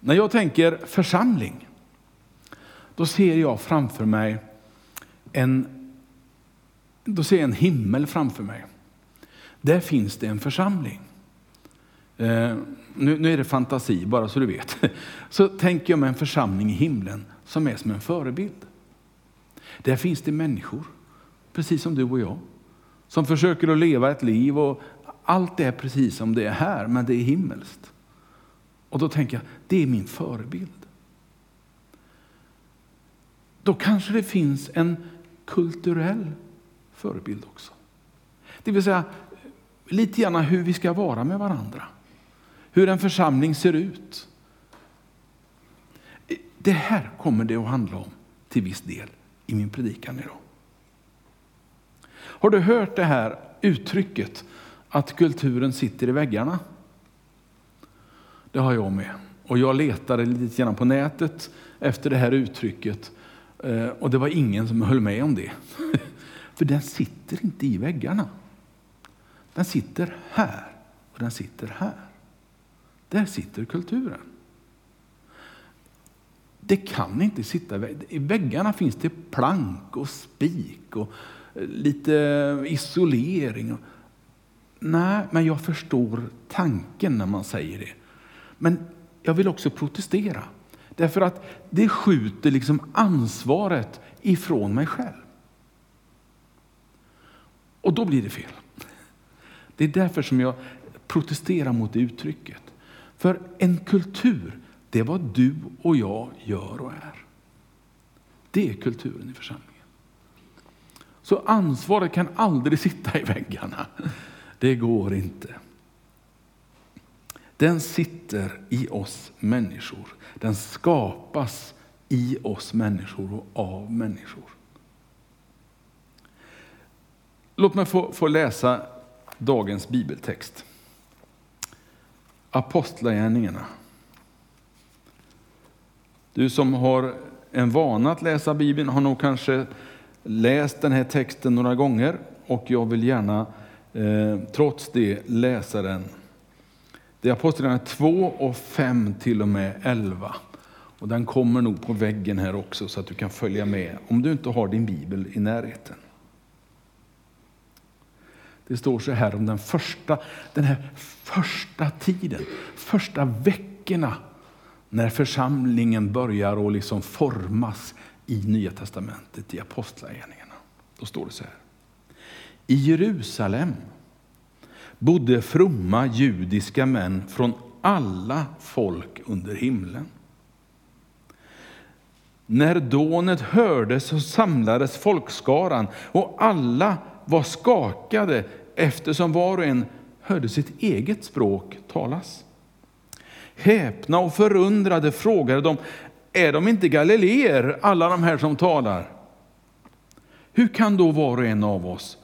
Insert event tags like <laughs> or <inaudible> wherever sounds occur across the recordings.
När jag tänker församling, då ser jag framför mig en, då ser jag en himmel framför mig. Där finns det en församling. Eh, nu, nu är det fantasi, bara så du vet. <laughs> Så tänker jag mig en församling i himlen som är som en förebild. Där finns det människor, precis som du och jag, som försöker att leva ett liv och allt är precis som det är här, men det är himmelskt. Och då tänker jag, det är min förebild. Då kanske det finns en kulturell förebild också. Det vill säga lite grann hur vi ska vara med varandra. Hur en församling ser ut. Det här kommer det att handla om till viss del i min predikan idag. Har du hört det här uttrycket att kulturen sitter i väggarna? Det har jag med. Och jag letade lite grann på nätet efter det här uttrycket eh, och det var ingen som höll med om det. <laughs> För den sitter inte i väggarna. Den sitter här och den sitter här. Där sitter kulturen. Det kan inte sitta i väggarna. finns det plank och spik och eh, lite eh, isolering. Nej, men jag förstår tanken när man säger det. Men jag vill också protestera. Därför att det skjuter liksom ansvaret ifrån mig själv. Och då blir det fel. Det är därför som jag protesterar mot det uttrycket. För en kultur, det är vad du och jag gör och är. Det är kulturen i församlingen. Så ansvaret kan aldrig sitta i väggarna. Det går inte. Den sitter i oss människor. Den skapas i oss människor och av människor. Låt mig få, få läsa dagens bibeltext. Apostlagärningarna. Du som har en vana att läsa Bibeln har nog kanske läst den här texten några gånger och jag vill gärna eh, trots det läsa den. Det är Apostlagärningarna 2 och 5 till och med 11. Och den kommer nog på väggen här också så att du kan följa med om du inte har din bibel i närheten. Det står så här om den första, den här första tiden, första veckorna när församlingen börjar att liksom formas i Nya Testamentet, i Apostlagärningarna. Då står det så här. I Jerusalem bodde fromma judiska män från alla folk under himlen. När dånet hördes så samlades folkskaran och alla var skakade eftersom var och en hörde sitt eget språk talas. Häpna och förundrade frågade de, är de inte galileer, alla de här som talar? Hur kan då var och en av oss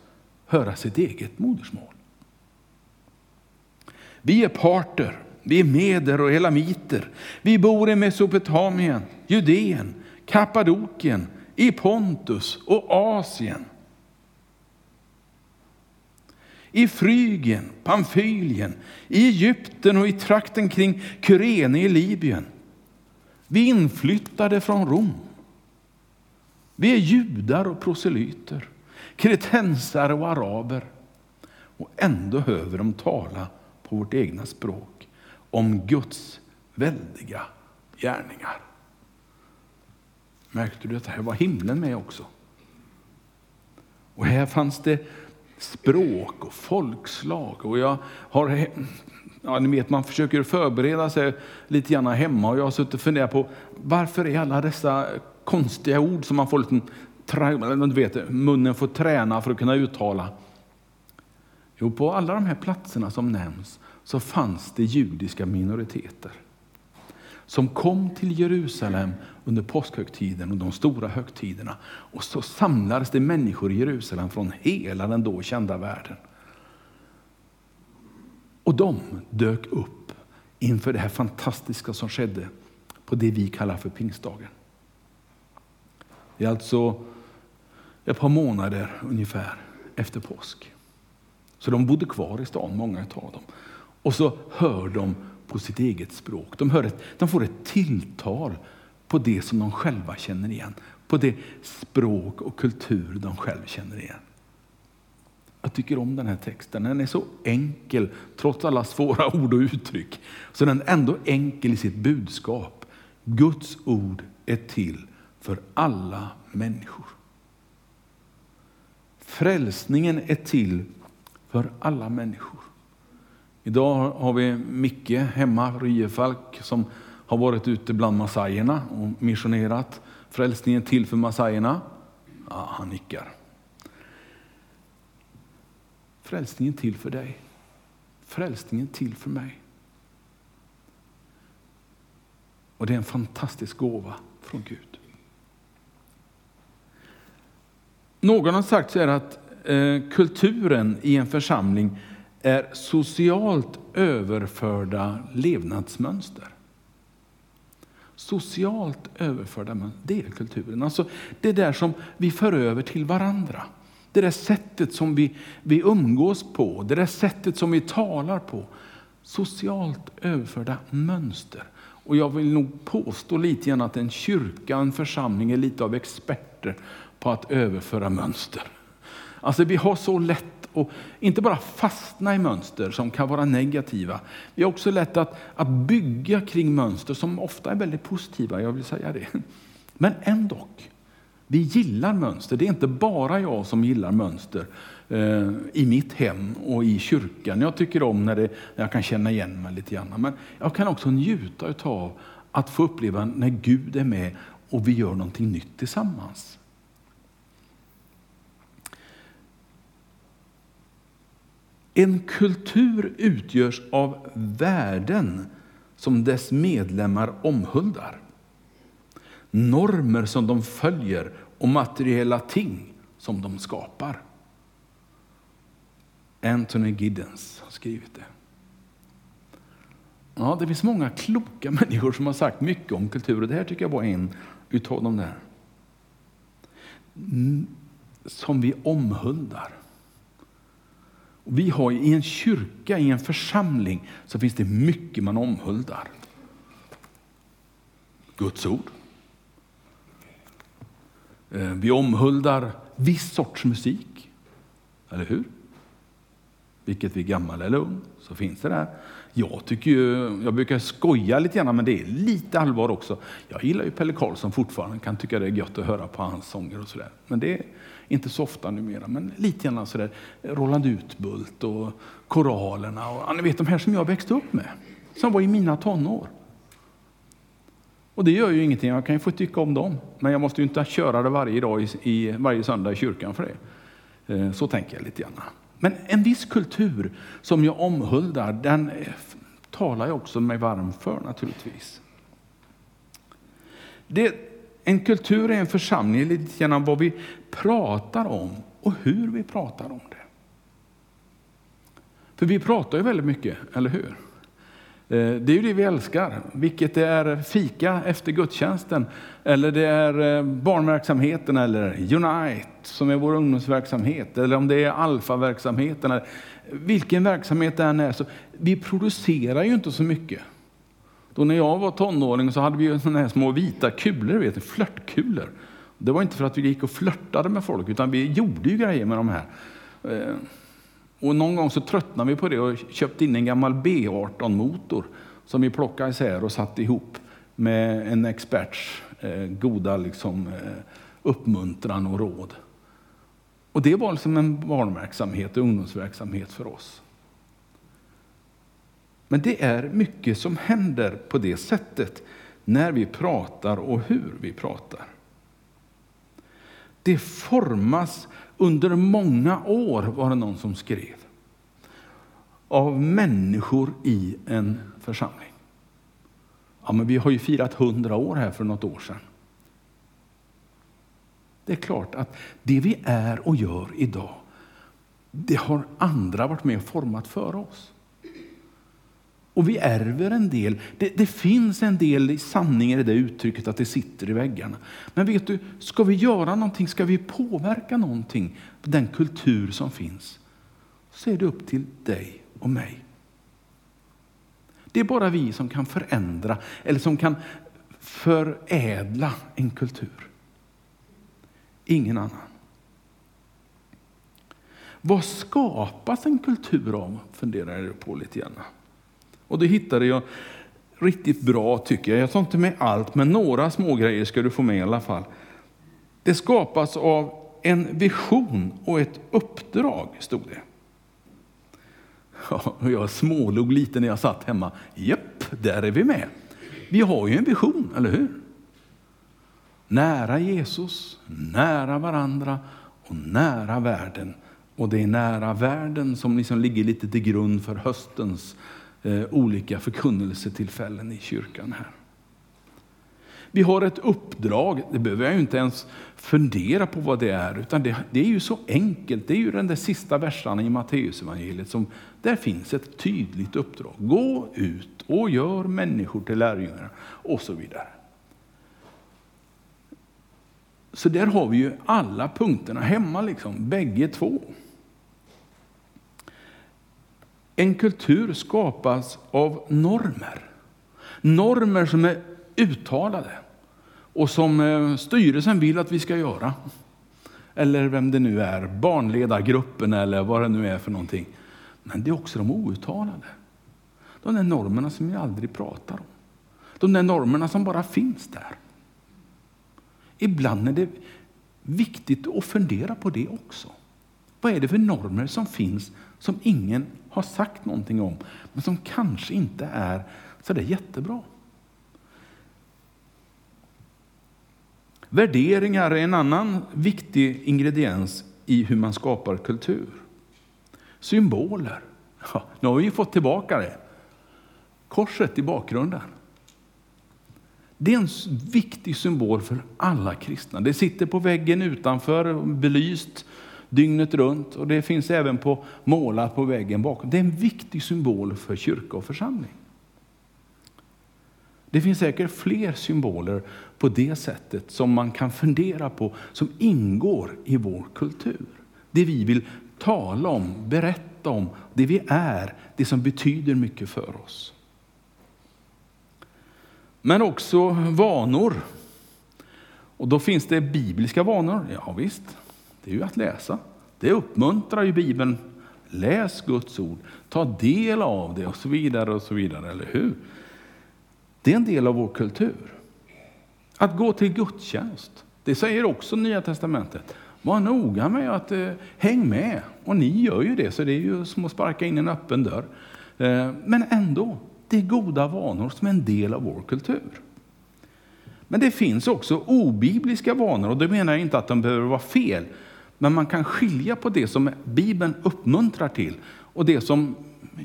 höra sitt eget modersmål? Vi är parter, vi är meder och elamiter. Vi bor i Mesopotamien, Judeen, Kappadokien, i Pontus och Asien i Frygien, Pamfylien, i Egypten och i trakten kring Kyrene i Libyen. Vi inflyttade från Rom. Vi är judar och proselyter, kretensare och araber. Och ändå hör vi dem tala på vårt egna språk om Guds väldiga gärningar. Märkte du att här var himlen med också? Och här fanns det språk och folkslag. Och jag har, ja, ni vet, man försöker förbereda sig lite grann hemma och jag har suttit och funderat på varför är alla dessa konstiga ord som man får lite, du vet, munnen får träna för att kunna uttala. Jo, på alla de här platserna som nämns så fanns det judiska minoriteter som kom till Jerusalem under påskhögtiden och de stora högtiderna. Och så samlades det människor i Jerusalem från hela den då kända världen. Och de dök upp inför det här fantastiska som skedde på det vi kallar för pingstdagen. Det är alltså ett par månader ungefär efter påsk. Så de bodde kvar i stan, många av dem. Och så hör de på sitt eget språk. De, hör ett, de får ett tilltal på det som de själva känner igen. På det språk och kultur de själva känner igen. Jag tycker om den här texten. Den är så enkel, trots alla svåra ord och uttryck. Så den är ändå enkel i sitt budskap. Guds ord är till för alla människor. Frälsningen är till för alla människor. Idag har vi Micke hemma, Ryefalk, som har varit ute bland massajerna och missionerat. Frälsningen till för massajerna. Ja, han nickar. Frälsningen till för dig. Frälsningen till för mig. Och det är en fantastisk gåva från Gud. Någon har sagt så här att Eh, kulturen i en församling är socialt överförda levnadsmönster. Socialt överförda mönster, det är kulturen. Alltså det där som vi för över till varandra. Det där sättet som vi, vi umgås på, det där sättet som vi talar på. Socialt överförda mönster. Och jag vill nog påstå lite grann att en kyrka, en församling är lite av experter på att överföra mönster. Alltså vi har så lätt att inte bara fastna i mönster som kan vara negativa. Vi har också lätt att, att bygga kring mönster som ofta är väldigt positiva, jag vill säga det. Men ändå, vi gillar mönster. Det är inte bara jag som gillar mönster eh, i mitt hem och i kyrkan. Jag tycker om när, det, när jag kan känna igen mig lite grann. Men jag kan också njuta av att få uppleva när Gud är med och vi gör någonting nytt tillsammans. En kultur utgörs av värden som dess medlemmar omhuldar. Normer som de följer och materiella ting som de skapar. Anthony Giddens har skrivit det. Ja, det finns många kloka <laughs> människor som har sagt mycket om kultur och det här tycker jag var en utav de där. Som vi omhuldar. Vi har I en kyrka, i en församling, så finns det mycket man omhuldar. Guds ord. Eh, vi omhuldar viss sorts musik, eller hur? Vilket vi är gammal eller ung, så finns det där. Jag, tycker ju, jag brukar skoja lite grann, men det är lite allvar också. Jag gillar ju Pelle Karlsson fortfarande, kan tycka det är gött att höra på hans sånger och sådär. Men det inte så ofta numera, men lite grann sådär. Roland Utbult och Koralerna och ni vet de här som jag växte upp med, som var i mina tonår. Och det gör ju ingenting, jag kan ju få tycka om dem, men jag måste ju inte köra det varje dag i, i varje söndag i kyrkan för det. Eh, så tänker jag lite grann. Men en viss kultur som jag omhuldar, den eh, talar jag också mig varm för naturligtvis. Det, en kultur är en församling, lite grann vad vi pratar om och hur vi pratar om det. För vi pratar ju väldigt mycket, eller hur? Eh, det är ju det vi älskar, vilket det är fika efter gudstjänsten, eller det är eh, barnverksamheten, eller Unite som är vår ungdomsverksamhet, eller om det är Alfa-verksamheten, vilken verksamhet det än är. Så vi producerar ju inte så mycket. Då när jag var tonåring så hade vi ju såna här små vita kulor, vet, flörtkulor. Det var inte för att vi gick och flörtade med folk, utan vi gjorde ju grejer med de här. Eh, och någon gång så tröttnade vi på det och köpte in en gammal B18-motor som vi plockade isär och satte ihop med en experts eh, goda liksom, eh, uppmuntran och råd. Och det var liksom en barnverksamhet och ungdomsverksamhet för oss. Men det är mycket som händer på det sättet när vi pratar och hur vi pratar. Det formas under många år, var det någon som skrev, av människor i en församling. Ja, men vi har ju firat hundra år här för något år sedan. Det är klart att det vi är och gör idag, det har andra varit med och format för oss. Och vi ärver en del. Det, det, finns en del sanningar i det uttrycket att det sitter i väggarna. Men vet du, ska vi göra någonting, ska vi påverka någonting, den kultur som finns, så är det upp till dig och mig. Det är bara vi som kan förändra eller som kan förädla en kultur. Ingen annan. Vad skapas en kultur av? funderar jag på lite grann. Och det hittade jag riktigt bra tycker jag. Jag tar inte med allt, men några små grejer ska du få med i alla fall. Det skapas av en vision och ett uppdrag, stod det. Ja, jag smålog lite när jag satt hemma. Japp, där är vi med. Vi har ju en vision, eller hur? Nära Jesus, nära varandra och nära världen. Och det är nära världen som liksom ligger lite till grund för höstens eh, olika förkunnelsetillfällen i kyrkan här. Vi har ett uppdrag, det behöver jag inte ens fundera på vad det är, utan det, det är ju så enkelt. Det är ju den där sista versen i Matteusevangeliet som där finns ett tydligt uppdrag. Gå ut och gör människor till lärjungar och så vidare. Så där har vi ju alla punkterna hemma, liksom, bägge två. En kultur skapas av normer. Normer som är uttalade och som eh, styrelsen vill att vi ska göra. Eller vem det nu är, barnledargruppen eller vad det nu är för någonting. Men det är också de outtalade. De där normerna som vi aldrig pratar om. De där normerna som bara finns där. Ibland är det viktigt att fundera på det också. Vad är det för normer som finns som ingen har sagt någonting om, men som kanske inte är så där jättebra? Värderingar är en annan viktig ingrediens i hur man skapar kultur. Symboler. Ja, nu har vi fått tillbaka det. Korset i bakgrunden. Det är en viktig symbol för alla kristna. Det sitter på väggen utanför, belyst dygnet runt och det finns även på målat på väggen bakom. Det är en viktig symbol för kyrka och församling. Det finns säkert fler symboler på det sättet som man kan fundera på, som ingår i vår kultur. Det vi vill tala om, berätta om, det vi är, det som betyder mycket för oss. Men också vanor. Och då finns det bibliska vanor. Ja, visst, det är ju att läsa. Det uppmuntrar ju Bibeln. Läs Guds ord, ta del av det och så vidare. och så vidare, eller hur? Det är en del av vår kultur. Att gå till gudstjänst, det säger också Nya Testamentet. Var noga med att eh, häng med. Och ni gör ju det, så det är ju som att sparka in en öppen dörr. Eh, men ändå, det är goda vanor som är en del av vår kultur. Men det finns också obibliska vanor och det menar jag inte att de behöver vara fel. Men man kan skilja på det som Bibeln uppmuntrar till och det som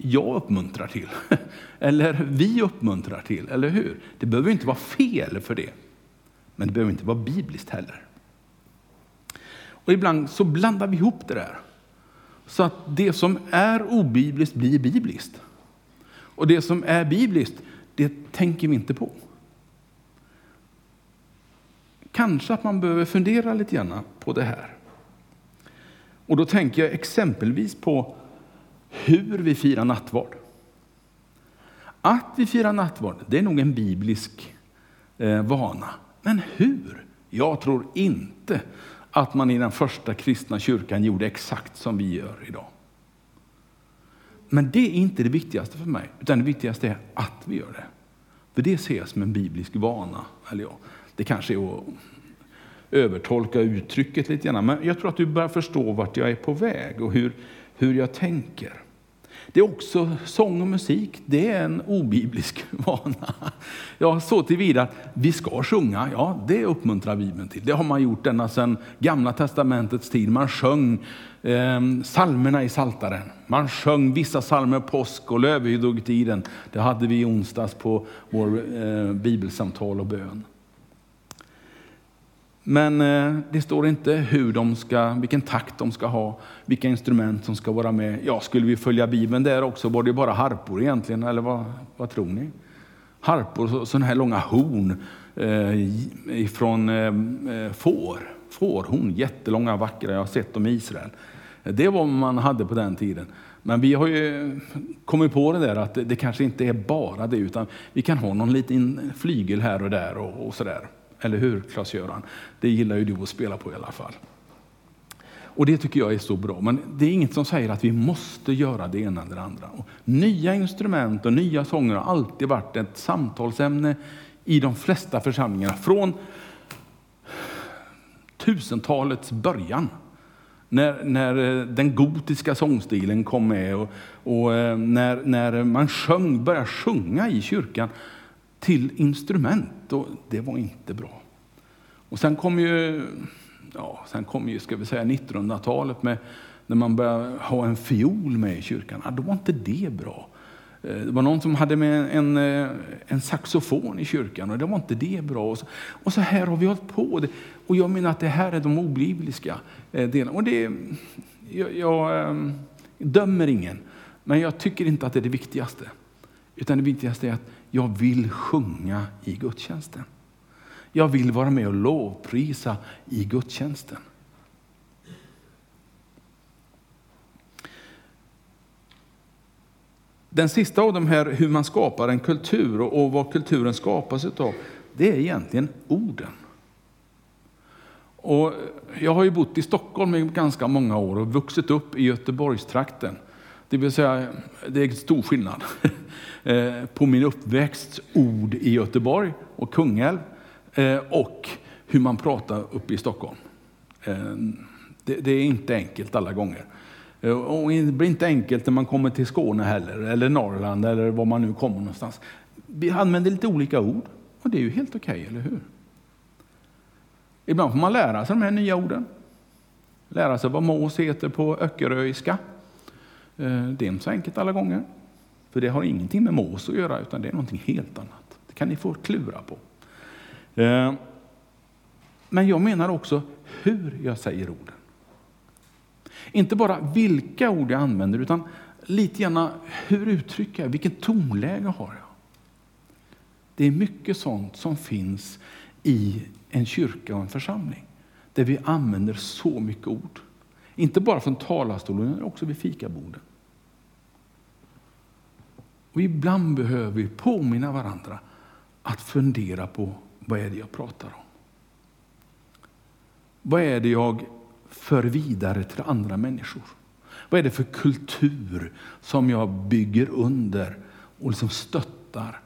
jag uppmuntrar till. <laughs> Eller vi uppmuntrar till, eller hur? Det behöver inte vara fel för det. Men det behöver inte vara bibliskt heller. Och ibland så blandar vi ihop det där. Så att det som är obibliskt blir bibliskt. Och det som är bibliskt, det tänker vi inte på. Kanske att man behöver fundera lite grann på det här. Och då tänker jag exempelvis på hur vi firar nattvard. Att vi firar nattvard, det är nog en biblisk eh, vana. Men hur? Jag tror inte att man i den första kristna kyrkan gjorde exakt som vi gör idag. Men det är inte det viktigaste för mig, utan det viktigaste är att vi gör det. För det ser jag som en biblisk vana. Eller ja, det kanske är att övertolka uttrycket lite grann, men jag tror att du börjar förstå vart jag är på väg och hur, hur jag tänker. Det är också sång och musik, det är en obiblisk <laughs> vana. Ja, så tillvida att vi ska sjunga, ja det uppmuntrar Bibeln till. Det har man gjort ända sedan gamla testamentets tid. Man sjöng eh, salmerna i Saltaren. Man sjöng vissa salmer påsk och lövhyddogtiden. Det hade vi i onsdags på vår eh, bibelsamtal och bön. Men eh, det står inte hur de ska, vilken takt de ska ha, vilka instrument som ska vara med. Ja, skulle vi följa Bibeln där också var det bara harpor egentligen, eller vad, vad tror ni? Harpor, sådana här långa horn eh, ifrån eh, eh, får. Fårhorn, jättelånga, vackra, jag har sett dem i Israel. Det var vad man hade på den tiden. Men vi har ju kommit på det där att det, det kanske inte är bara det, utan vi kan ha någon liten flygel här och där och, och sådär. Eller hur, Klas-Göran? Det gillar ju du att spela på i alla fall. Och det tycker jag är så bra. Men det är inget som säger att vi måste göra det ena eller det andra. Och nya instrument och nya sånger har alltid varit ett samtalsämne i de flesta församlingarna. Från tusentalets början. När, när eh, den gotiska sångstilen kom med och, och eh, när, när man sjöng, började sjunga i kyrkan till instrument. Och det var inte bra. Och sen kom ju, ja, sen kom ju ska vi säga 1900-talet med när man började ha en fiol med i kyrkan. Ja, då var inte det bra. Eh, det var någon som hade med en, eh, en saxofon i kyrkan och det var inte det bra. Och så, och så här har vi hållit på. Och jag menar att det här är de oblibliska eh, delarna. Och det, jag, jag ehm, dömer ingen, men jag tycker inte att det är det viktigaste. Utan det viktigaste är att jag vill sjunga i gudstjänsten. Jag vill vara med och lovprisa i gudstjänsten. Den sista av de här, hur man skapar en kultur och vad kulturen skapas av, det är egentligen orden. Och jag har ju bott i Stockholm i ganska många år och vuxit upp i Göteborgstrakten. Det vill säga, det är stor skillnad <laughs> eh, på min uppväxts ord i Göteborg och Kungälv eh, och hur man pratar uppe i Stockholm. Eh, det är inte enkelt alla gånger. Och det blir inte enkelt när man kommer till Skåne heller, eller Norrland eller var man nu kommer någonstans. Vi använder lite olika ord och det är ju helt okej, okay, eller hur? Ibland får man lära sig de här nya orden. Lära sig vad mås heter på öckeröiska. Eh, det är inte så enkelt alla gånger. För det har ingenting med mås att göra, utan det är någonting helt annat. Det kan ni få klura på. Eh, men jag menar också hur jag säger orden. Inte bara vilka ord jag använder, utan lite grann hur uttrycker jag, vilken tonläge har jag? Det är mycket sånt som finns i en kyrka och en församling, där vi använder så mycket ord. Inte bara från talarstolen, utan också vid fikaborden. Och ibland behöver vi påminna varandra att fundera på vad är det jag pratar om. Vad är det jag för vidare till andra människor? Vad är det för kultur som jag bygger under och liksom stöttar?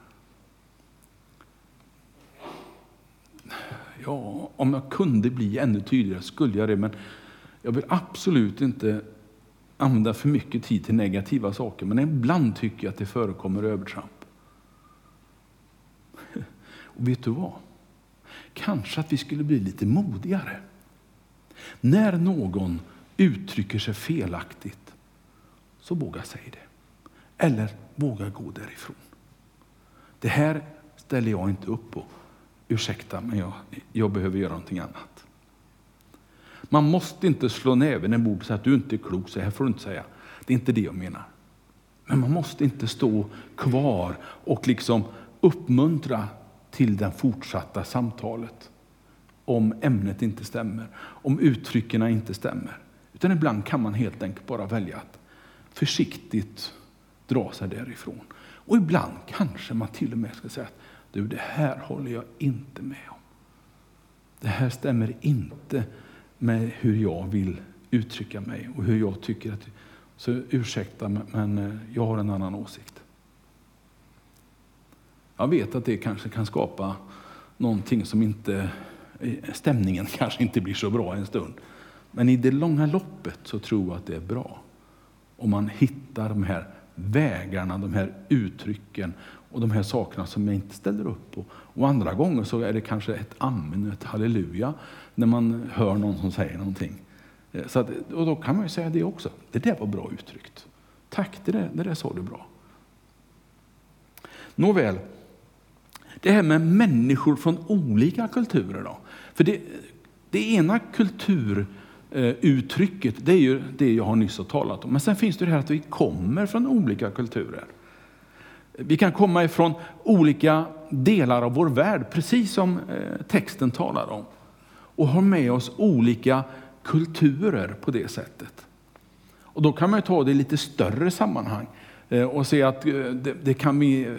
Ja, om jag kunde bli ännu tydligare skulle jag det, men jag vill absolut inte använda för mycket tid till negativa saker, men ibland tycker jag att det förekommer övertramp. <laughs> Och vet du vad? Kanske att vi skulle bli lite modigare. När någon uttrycker sig felaktigt, så våga säga det. Eller våga gå därifrån. Det här ställer jag inte upp på. Ursäkta, men jag, jag behöver göra någonting annat. Man måste inte slå näven i bordet och säga att du inte är klok, så här får du inte säga. Det är inte det jag menar. Men man måste inte stå kvar och liksom uppmuntra till det fortsatta samtalet om ämnet inte stämmer, om uttrycken inte stämmer. Utan ibland kan man helt enkelt bara välja att försiktigt dra sig därifrån. Och ibland kanske man till och med ska säga att du, det här håller jag inte med om. Det här stämmer inte med hur jag vill uttrycka mig och hur jag tycker att... Så ursäkta, men eh, jag har en annan åsikt. Jag vet att det kanske kan skapa någonting som inte eh, stämningen <laughs> kanske inte blir så bra en stund. Men i det långa loppet så tror jag att det är bra. Om man hittar de här vägarna, de här uttrycken och de här sakerna som jag inte ställer upp på. Och andra gånger så är det kanske ett amen, ett halleluja, när man hör någon som säger någonting. Eh, så att, och då kan man ju säga det också. Det där var bra uttryckt. Tack, det där, det där sa du bra. Nåväl, det här med människor från olika kulturer. Då. För det, det ena kulturuttrycket, eh, det är ju det jag har nyss har talat om. Men sen finns det det här att vi kommer från olika kulturer. Vi kan komma ifrån olika delar av vår värld, precis som eh, texten talar om. Och har med oss olika kulturer på det sättet. Och då kan man ta det i lite större sammanhang eh, och se att eh, det, det kan vi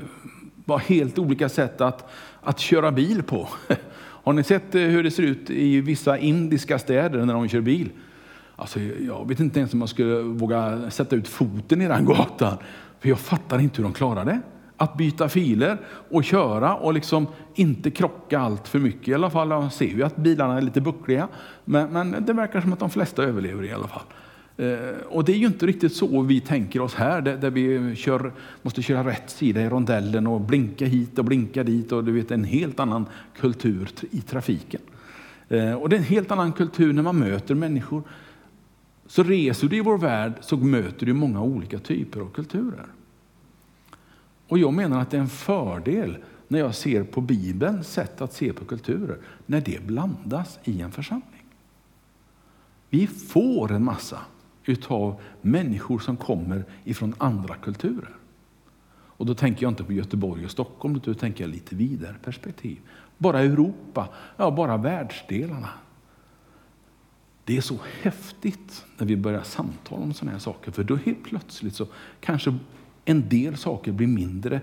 vara helt olika sätt att, att köra bil på. <laughs> Har ni sett hur det ser ut i vissa indiska städer när de kör bil? Alltså, jag vet inte ens om jag skulle våga sätta ut foten i den <laughs> gatan. För jag fattar inte hur de klarar det. Att byta filer och köra och liksom inte krocka allt för mycket. I alla fall, jag ser ju att bilarna är lite buckliga. Men, men det verkar som att de flesta överlever i alla fall. Eh, och det är ju inte riktigt så vi tänker oss här, där, vi kör, måste köra rätt sida i rondellen och blinka hit och blinka dit. Och du vet, en helt annan kultur i trafiken. Eh, och det är en helt annan kultur när man möter människor. Så reser du i vår värld så möter du många olika typer av kulturer. Och jag menar att det är en fördel när jag ser på Bibelns sätt att se på kulturer, när det blandas i en församling. Vi får en massa utav människor som kommer ifrån andra kulturer. Och då tänker jag inte på Göteborg och Stockholm, utan då tänker jag lite vidare perspektiv. Bara Europa, ja bara världsdelarna. Det är så häftigt när vi börjar samtala om sådana här saker, för då helt plötsligt så kanske en del saker blir mindre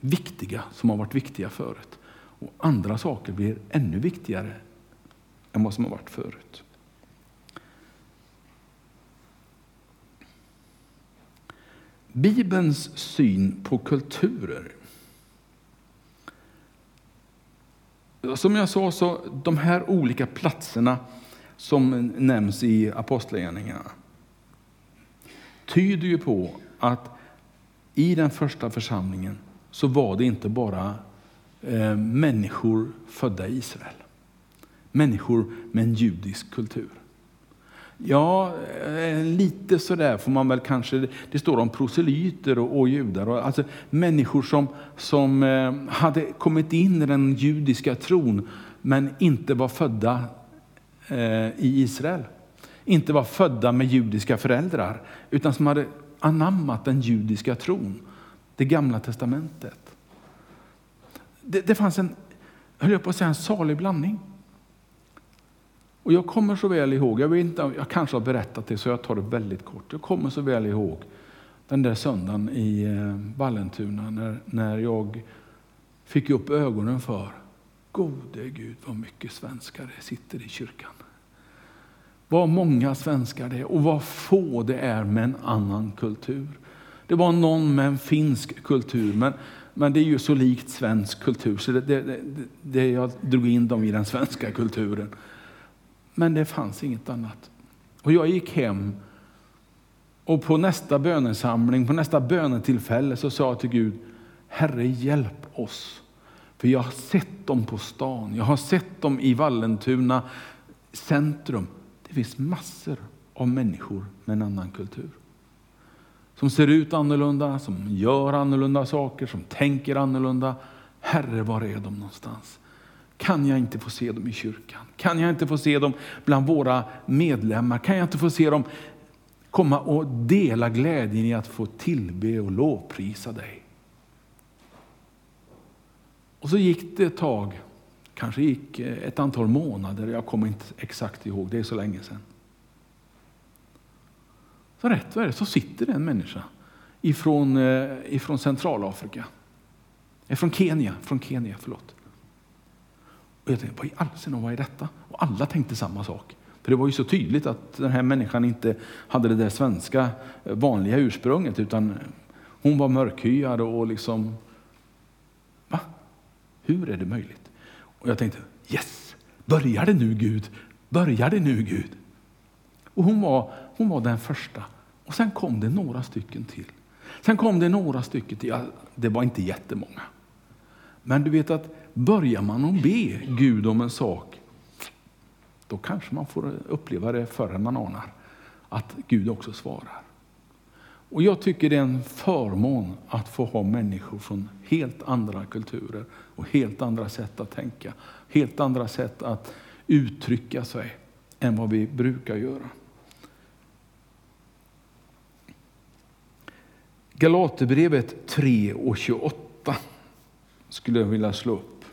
viktiga som har varit viktiga förut. Och andra saker blir ännu viktigare än vad som har varit förut. Bibelns syn på kulturer. Som jag sa, så de här olika platserna som nämns i Apostlagärningarna tyder ju på att i den första församlingen så var det inte bara eh, människor födda i Israel. Människor med en judisk kultur. Ja, eh, lite sådär får man väl kanske, det står om proselyter och, och judar, och, alltså människor som, som eh, hade kommit in i den judiska tron men inte var födda Eh, i Israel. Inte var födda med judiska föräldrar, utan som hade anammat den judiska tron, det gamla testamentet. Det, det fanns en, höll jag på att säga, en salig blandning. Och jag kommer så väl ihåg, jag, vet inte, jag kanske har berättat det så jag tar det väldigt kort. Jag kommer så väl ihåg den där söndagen i eh, Vallentuna när, när jag fick upp ögonen för gode Gud vad mycket svenskar det sitter i kyrkan. Vad många svenskar det är och vad få det är med en annan kultur. Det var någon med en finsk kultur, men, men det är ju så likt svensk kultur så det, det, det, det jag drog in dem i den svenska kulturen. Men det fanns inget annat. Och jag gick hem och på nästa bönesamling, på nästa bönetillfälle så sa jag till Gud, Herre hjälp oss. För jag har sett dem på stan, jag har sett dem i Vallentuna centrum. Det finns massor av människor med en annan kultur. Som ser ut annorlunda, som gör annorlunda saker, som tänker annorlunda. Herre, var är de någonstans? Kan jag inte få se dem i kyrkan? Kan jag inte få se dem bland våra medlemmar? Kan jag inte få se dem komma och dela glädjen i att få tillbe och lovprisa dig? Och så gick det ett tag, kanske gick eh, ett antal månader, jag kommer inte exakt ihåg, det är så länge sedan. Så rätt vad är det så sitter det en människa ifrån, eh, ifrån Centralafrika, eh, från Kenya, från Kenya, förlåt. Och jag tänkte, vad i all vad är detta? Och alla tänkte samma sak. För det var ju så tydligt att den här människan inte hade det där svenska vanliga ursprunget, utan hon var mörkhyad och liksom, va? Hur är det möjligt? Och jag tänkte, yes, börjar det nu Gud? Börjar det nu Gud? Och hon var, hon var den första. Och sen kom det några stycken till. Sen kom det några stycken till. Ja, det var inte jättemånga. Men du vet att börjar man att be Gud om en sak, då kanske man får uppleva det förr än man anar, att Gud också svarar. Och Jag tycker det är en förmån att få ha människor från helt andra kulturer och helt andra sätt att tänka, helt andra sätt att uttrycka sig än vad vi brukar göra. Galaterbrevet 3 och 28 skulle jag vilja slå upp.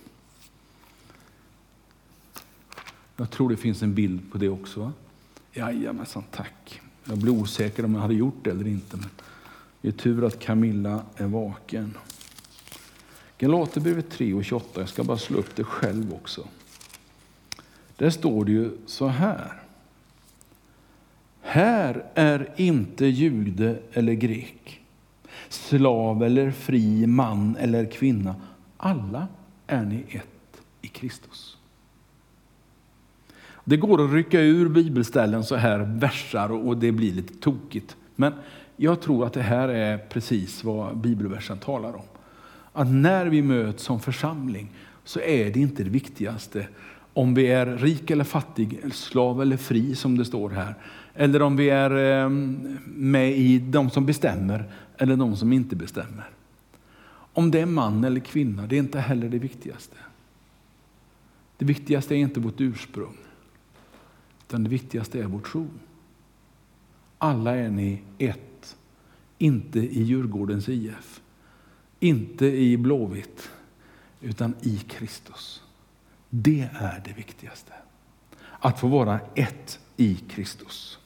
Jag tror det finns en bild på det också. Jajamensan, tack. Jag blev osäker om jag hade gjort det eller inte. Men det är tur att Camilla är vaken. Galaterbrevet 3 och 28, jag ska bara slå upp det själv också. Där står det ju så här. Här är inte jude eller grek, slav eller fri, man eller kvinna. Alla är ni ett i Kristus. Det går att rycka ur bibelställen så här versar och det blir lite tokigt. Men jag tror att det här är precis vad bibelversen talar om. Att när vi möts som församling så är det inte det viktigaste om vi är rik eller fattig, slav eller fri som det står här. Eller om vi är eh, med i de som bestämmer eller de som inte bestämmer. Om det är man eller kvinna, det är inte heller det viktigaste. Det viktigaste är inte vårt ursprung, utan det viktigaste är vår tro. Alla är ni ett, inte i Djurgårdens IF, inte i Blåvitt, utan i Kristus. Det är det viktigaste. Att få vara ett i Kristus.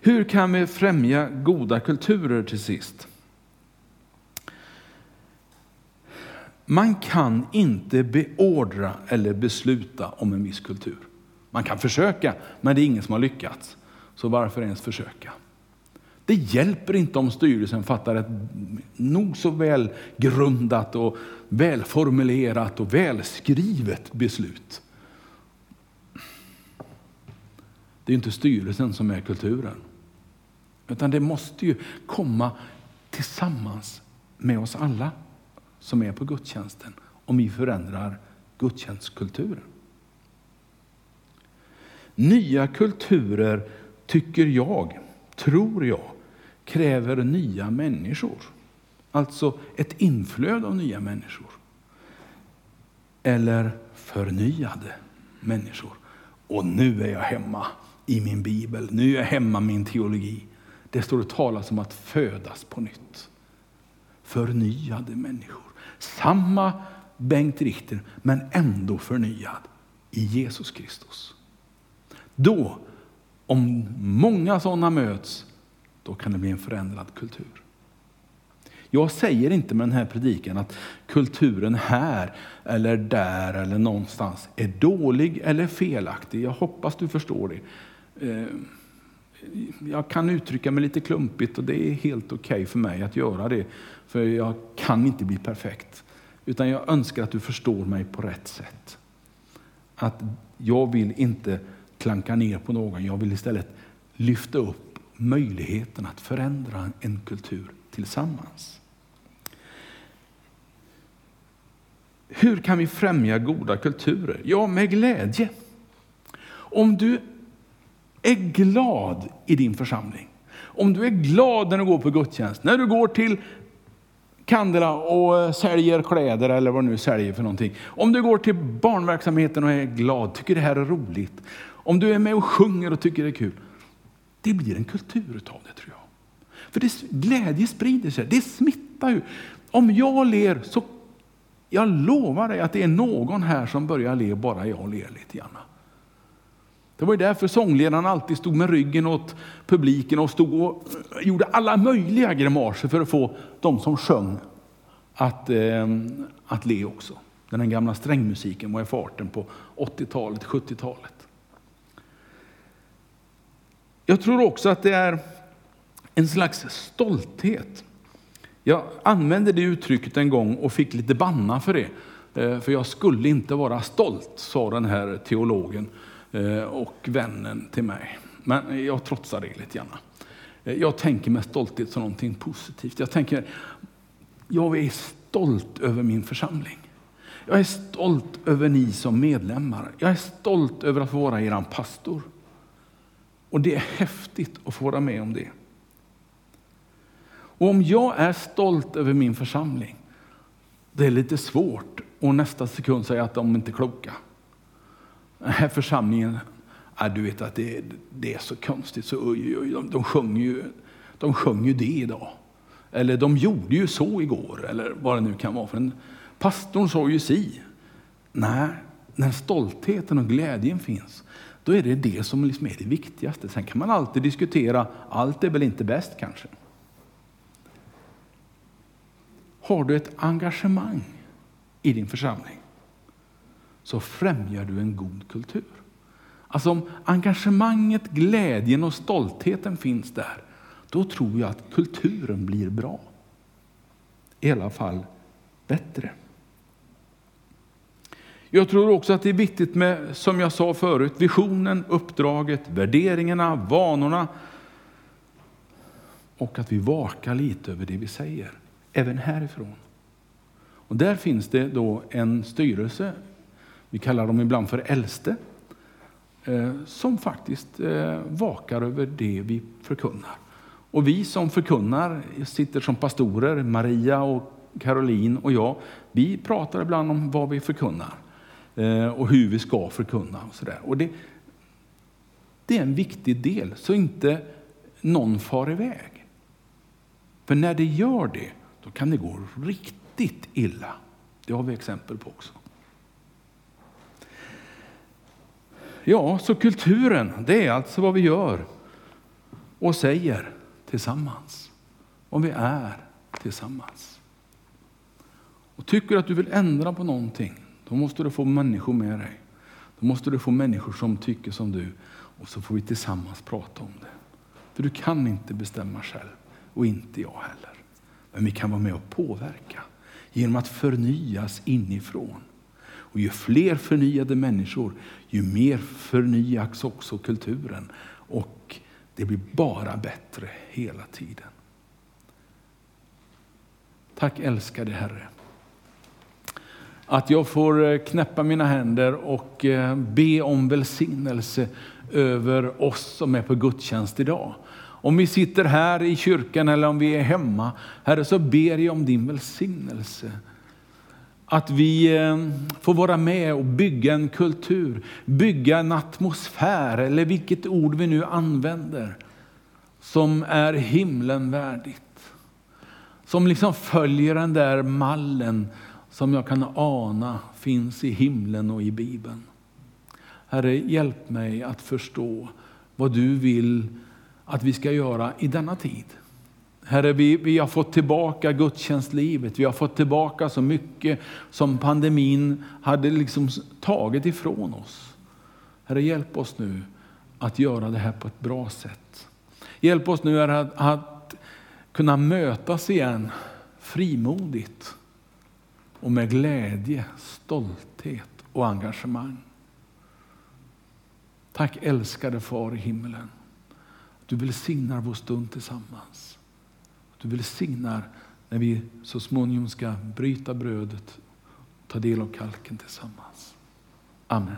Hur kan vi främja goda kulturer till sist? Man kan inte beordra eller besluta om en viss kultur. Man kan försöka, men det är ingen som har lyckats. Så varför ens försöka? Det hjälper inte om styrelsen fattar ett nog så välgrundat och välformulerat och välskrivet beslut. Det är inte styrelsen som är kulturen. Utan det måste ju komma tillsammans med oss alla som är på gudstjänsten om vi förändrar gudstjänstkulturen. Nya kulturer, tycker jag, tror jag, kräver nya människor. Alltså ett inflöde av nya människor. Eller förnyade människor. Och nu är jag hemma i min bibel, nu är jag hemma i min teologi. Det står och talas om att födas på nytt. Förnyade människor. Samma Bengt Richter, men ändå förnyad i Jesus Kristus. Då, om många sådana möts, då kan det bli en förändrad kultur. Jag säger inte med den här predikan att kulturen här eller där eller någonstans är dålig eller felaktig. Jag hoppas du förstår det. Eh, jag kan uttrycka mig lite klumpigt och det är helt okej okay för mig att göra det. För jag kan inte bli perfekt. Utan jag önskar att du förstår mig på rätt sätt. Att jag vill inte klanka ner på någon, jag vill istället lyfta upp möjligheten att förändra en kultur tillsammans. Hur kan vi främja goda kulturer? Ja, med glädje. Om du är glad i din församling, om du är glad när du går på gudstjänst, när du går till Candela och eh, säljer kläder eller vad du nu säljer för någonting. Om du går till barnverksamheten och är glad, tycker det här är roligt. Om du är med och sjunger och tycker det är kul. Det blir en kultur utav det tror jag. För det, glädje sprider sig, det smittar ju. Om jag ler så, jag lovar dig att det är någon här som börjar le bara jag ler lite grann. Det var ju därför sångledaren alltid stod med ryggen åt publiken och stod och gjorde alla möjliga grimaser för att få de som sjöng att, eh, att le också. Den gamla strängmusiken var i farten på 80-talet, 70-talet. Jag tror också att det är en slags stolthet. Jag använde det uttrycket en gång och fick lite banna för det. Eh, för jag skulle inte vara stolt, sa den här teologen. Eh, och vännen till mig. Men jag trotsar det lite grann. Eh, jag tänker med stolthet som någonting positivt. Jag tänker, jag är stolt över min församling. Jag är stolt över ni som medlemmar. Jag är stolt över att få vara er pastor. Och det är häftigt att få vara med om det. Och om jag är stolt över min församling, det är lite svårt att nästa sekund säga att de inte är kloka. Den här församlingen, ja, du vet att det, det är så konstigt, så oj, oj, de, de, sjöng ju, de sjöng ju det idag. Eller de gjorde ju så igår, eller vad det nu kan vara. För en pastorn sa ju si. Nej, när stoltheten och glädjen finns, då är det det som liksom är det viktigaste. Sen kan man alltid diskutera, allt är väl inte bäst kanske. Har du ett engagemang i din församling så främjar du en god kultur. Alltså om engagemanget, glädjen och stoltheten finns där, då tror jag att kulturen blir bra. I alla fall bättre. Jag tror också att det är viktigt med, som jag sa förut, visionen, uppdraget, värderingarna, vanorna och att vi vakar lite över det vi säger, även härifrån. Och där finns det då en styrelse, vi kallar dem ibland för äldste, eh, som faktiskt eh, vakar över det vi förkunnar. Och vi som förkunnar sitter som pastorer, Maria och Caroline och jag, vi pratar ibland om vad vi förkunnar Eh, och hur vi ska förkunna. Och så där. Och det, det är en viktig del, så inte någon far iväg. För när det gör det, då kan det gå riktigt illa. Det har vi exempel på också. Ja, så kulturen, det är alltså vad vi gör och säger tillsammans. Om vi är tillsammans. Och tycker du att du vill ändra på någonting, då måste du få människor med dig. Då måste du få människor som tycker som du och så får vi tillsammans prata om det. För du kan inte bestämma själv och inte jag heller. Men vi kan vara med och påverka genom att förnyas inifrån. Och ju fler förnyade människor, ju mer förnyas också kulturen. Och det blir bara bättre hela tiden. Tack älskade Herre. Att jag får eh, knäppa mina händer och eh, be om välsignelse över oss som är på gudstjänst idag. Om vi sitter här i kyrkan eller om vi är hemma, Herre, så ber jag om din välsignelse. Att vi eh, får vara med och bygga en kultur, bygga en atmosfär, eller vilket ord vi nu använder, som är himlen värdigt. Som liksom följer den där mallen som jag kan ana finns i himlen och i Bibeln. Herre, hjälp mig att förstå vad du vill att vi ska göra i denna tid. Herre, vi, vi har fått tillbaka gudstjänstlivet. Vi har fått tillbaka så mycket som pandemin hade liksom tagit ifrån oss. Herre, hjälp oss nu att göra det här på ett bra sätt. Hjälp oss nu att, att kunna mötas igen frimodigt och med glädje, stolthet och engagemang. Tack älskade Far i himmelen. Du välsignar vår stund tillsammans. Du välsignar när vi så småningom ska bryta brödet och ta del av kalken tillsammans. Amen.